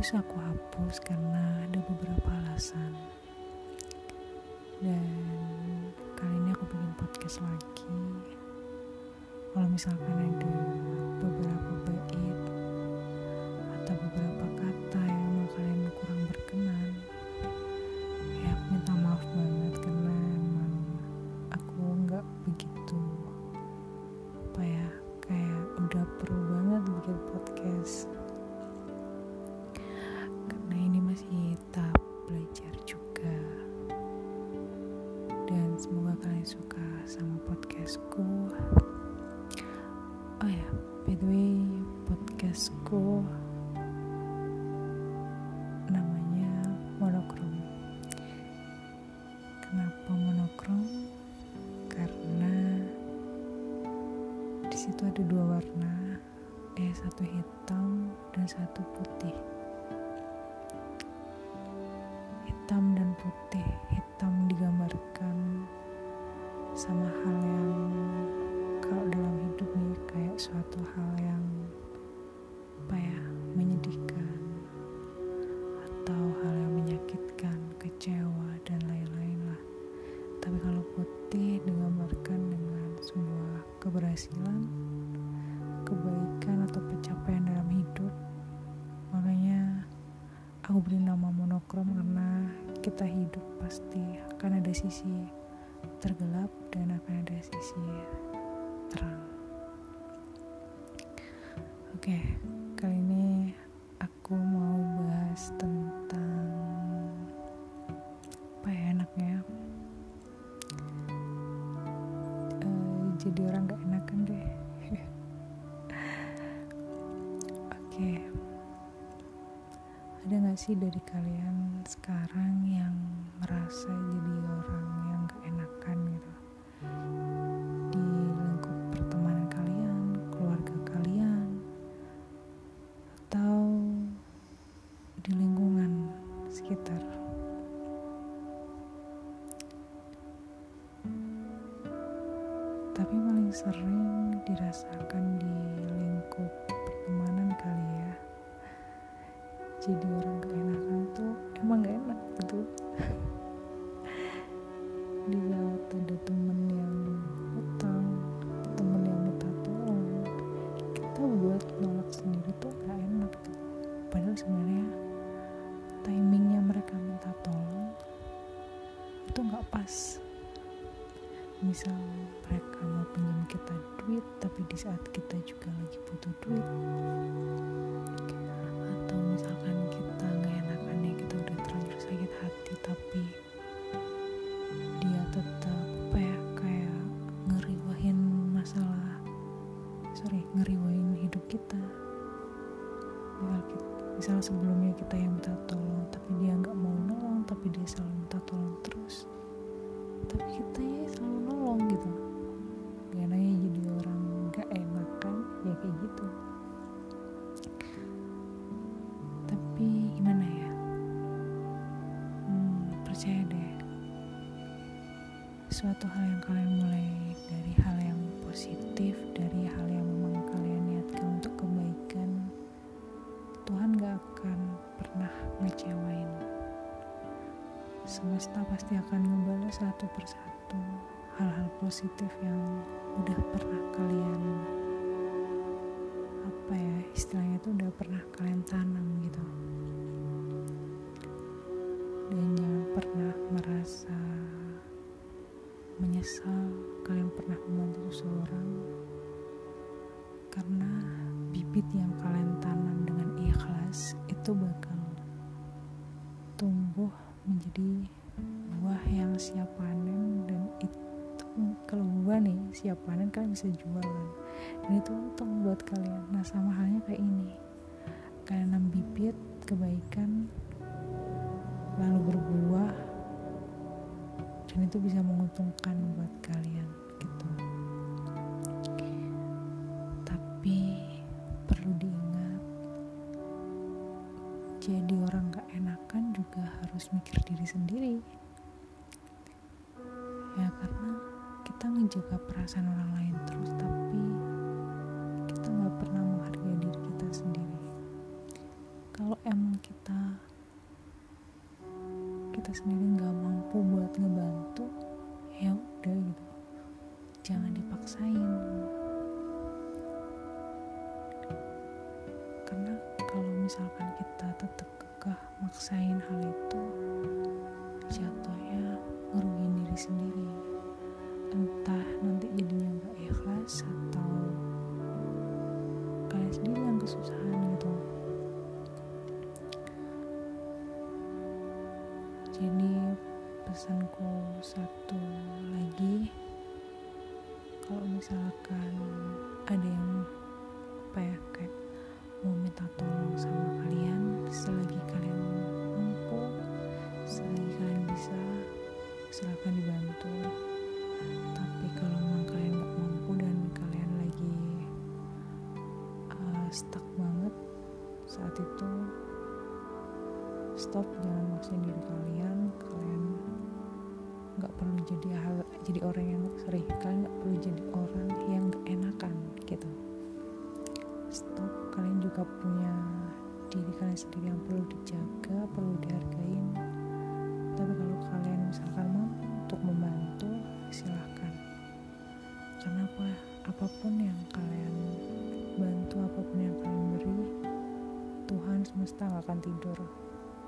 harus aku hapus karena ada beberapa alasan. Dan kali ini aku bikin podcast lagi. Kalau misalkan ada beberapa bait kalian suka sama podcastku. Oh ya by the way podcastku namanya monokrom kenapa monokrom karena di situ ada dua warna. Eh satu hitam dan satu putih keberhasilan kebaikan atau pencapaian dalam hidup. Makanya aku beri nama monokrom karena kita hidup pasti akan ada sisi tergelap dan akan ada sisi terang. Oke kali ini aku mau bahas tentang sih dari kalian sekarang yang merasa jadi orang yang gak enakan gitu di lingkup pertemanan kalian, keluarga kalian, atau di lingkungan sekitar. Tapi paling sering dirasakan di jadi orang gak enakan tuh emang gak enak gitu di saat ada temen yang utang temen yang minta tolong kita buat nolak sendiri tuh gak enak gitu. padahal sebenarnya timingnya mereka minta tolong itu gak pas misal mereka mau pinjam kita duit tapi di saat kita juga lagi butuh duit misalkan kita nggak enakan ya kita udah terlanjur sakit hati tapi dia tetap apa ya kayak ngeriwahin masalah sorry ngeriwahin hidup kita. Misal, kita, misal sebelumnya kita yang minta tolong tapi dia nggak mau nolong tapi dia selalu minta tolong terus. Tapi kita ya selalu nolong gitu. Gak jadi orang gak enakan ya kayak gitu suatu hal yang kalian mulai dari hal yang positif dari hal yang memang kalian niatkan untuk kebaikan Tuhan gak akan pernah ngecewain. Semesta pasti akan membalas satu persatu hal-hal positif yang udah pernah kalian apa ya istilahnya tuh udah pernah kalian tanam gitu. Dan jangan pernah merasa menyesal kalian pernah membantu seseorang karena bibit yang kalian tanam dengan ikhlas itu bakal tumbuh menjadi buah yang siap panen dan itu kalau buah nih siap panen kalian bisa jualan dan itu untung buat kalian. Nah sama halnya kayak ini. Kalian nanam bibit kebaikan lalu berbuah dan itu bisa menguntungkan buat kalian gitu. Tapi perlu diingat jadi orang gak enakan juga harus mikir diri sendiri. Ya karena kita menjaga perasaan orang lain terus tapi kita nggak pernah menghargai diri kita sendiri. Kalau emang kita kita sendiri nggak mampu buat ngebantu ya udah gitu. Jangan dipaksain. Karena kalau misalkan kita tetap kekeh maksain hal itu jatuhnya ngerugiin diri sendiri. Entah nanti jadinya nggak ikhlas atau kalian sendiri yang kesusahan gitu. Jadi pesanku satu lagi. Kalau misalkan ada yang apa ya kayak mau minta tolong sama kalian selagi kalian mampu selagi kalian bisa silahkan dibantu. Tapi kalau memang kalian gak mampu dan kalian lagi uh, stuck banget saat itu stop jangan maksain diri kalian. Kalian nggak perlu jadi hal jadi orang yang sorry kalian nggak perlu jadi orang yang enakan gitu. Stop kalian juga punya diri kalian sendiri yang perlu dijaga perlu dihargain tapi kalau kalian misalkan mampu untuk membantu silahkan karena apa? Apa pun yang kalian bantu apa pun yang kalian beri Tuhan semesta gak akan tidur.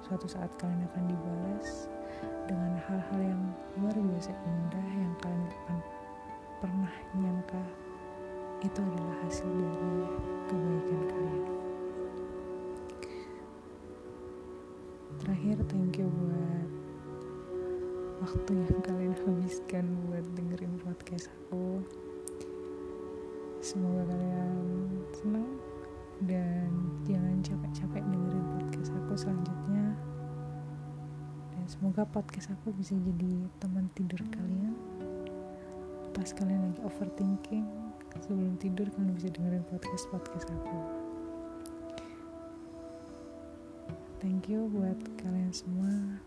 Suatu saat kalian akan dibalas dengan hal-hal yang luar biasa indah yang kalian akan pernah nyangka itu adalah hasil dari kebaikan kalian. Terakhir thank you buat waktu yang kalian habiskan buat dengerin podcast aku. Semoga kalian senang dan jangan capek-capek dengerin podcast aku selanjutnya semoga podcast aku bisa jadi teman tidur kalian. Pas kalian lagi overthinking sebelum tidur kalian bisa dengerin podcast podcast aku. Thank you buat kalian semua.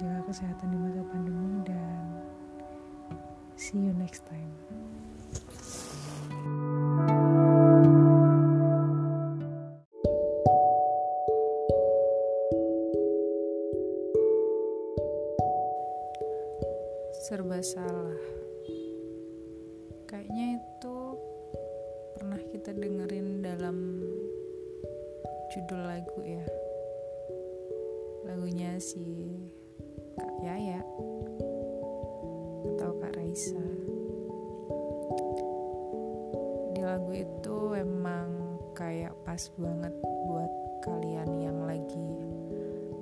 Jaga kesehatan di masa pandemi dan see you next time salah kayaknya itu pernah kita dengerin dalam judul lagu ya. Lagunya si Kak Yaya atau Kak Raisa. Di lagu itu emang kayak pas banget buat kalian yang lagi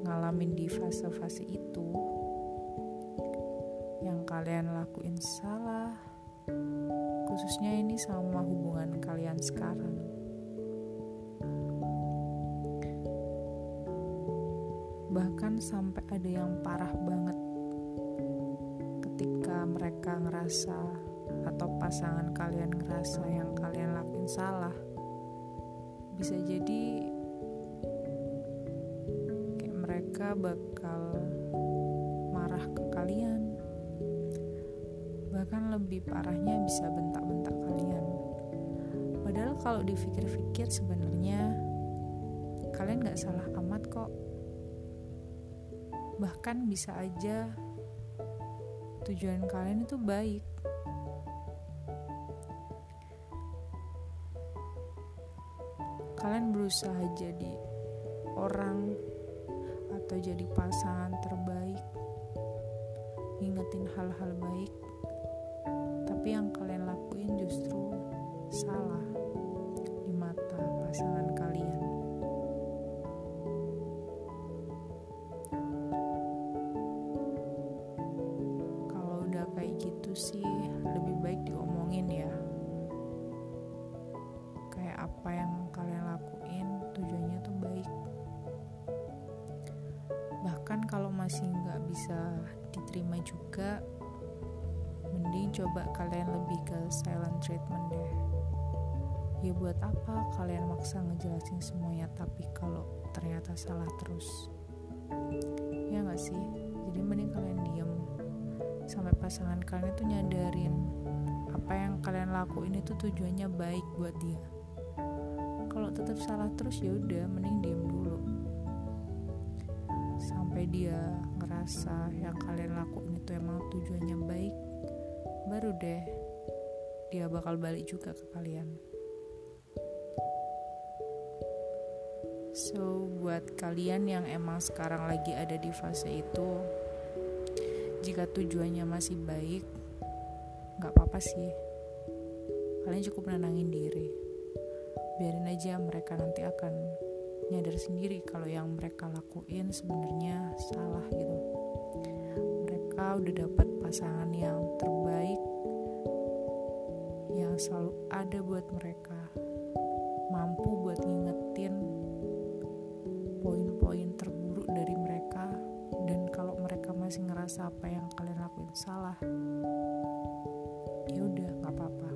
ngalamin di fase-fase itu kalian lakuin salah khususnya ini sama hubungan kalian sekarang. Bahkan sampai ada yang parah banget ketika mereka ngerasa atau pasangan kalian ngerasa yang kalian lakuin salah. Bisa jadi kayak mereka bakal marah ke kalian bahkan lebih parahnya bisa bentak-bentak kalian. Padahal kalau dipikir-pikir sebenarnya kalian gak salah amat kok. Bahkan bisa aja tujuan kalian itu baik. Kalian berusaha jadi orang atau jadi pasangan terbaik ngingetin hal-hal baik tapi yang kalian lakuin justru salah di mata pasangan kalian. Kalau udah kayak gitu sih lebih baik diomongin ya. Kayak apa yang kalian lakuin tujuannya tuh baik. Bahkan kalau masih nggak bisa diterima juga coba kalian lebih ke silent treatment deh ya buat apa kalian maksa ngejelasin semuanya tapi kalau ternyata salah terus? Ya nggak sih? Jadi mending kalian diem. Sampai pasangan kalian itu nyadarin apa yang kalian lakuin itu tujuannya baik buat dia. Kalau tetap salah terus ya udah mending diem dulu. Sampai dia ngerasa yang kalian lakuin itu emang tujuannya baik baru deh dia bakal balik juga ke kalian. So buat kalian yang emang sekarang lagi ada di fase itu jika tujuannya masih baik nggak apa-apa sih. Kalian cukup nenangin diri. Biarin aja mereka nanti akan nyadar sendiri kalau yang mereka lakuin sebenarnya salah gitu. Mereka udah dapat pasangan yang terbaik selalu ada buat mereka. Mampu buat ngingetin poin-poin terburuk dari mereka. Dan kalau mereka masih ngerasa apa yang kalian lakuin salah ya udah nggak apa-apa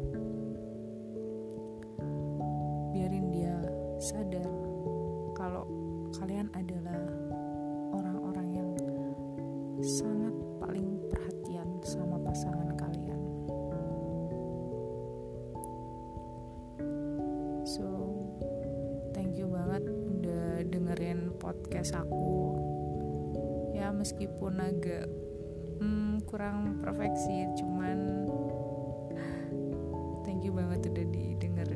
podcast aku. Ya meskipun agak hmm, kurang perfeksi, cuman thank you banget udah didengerin.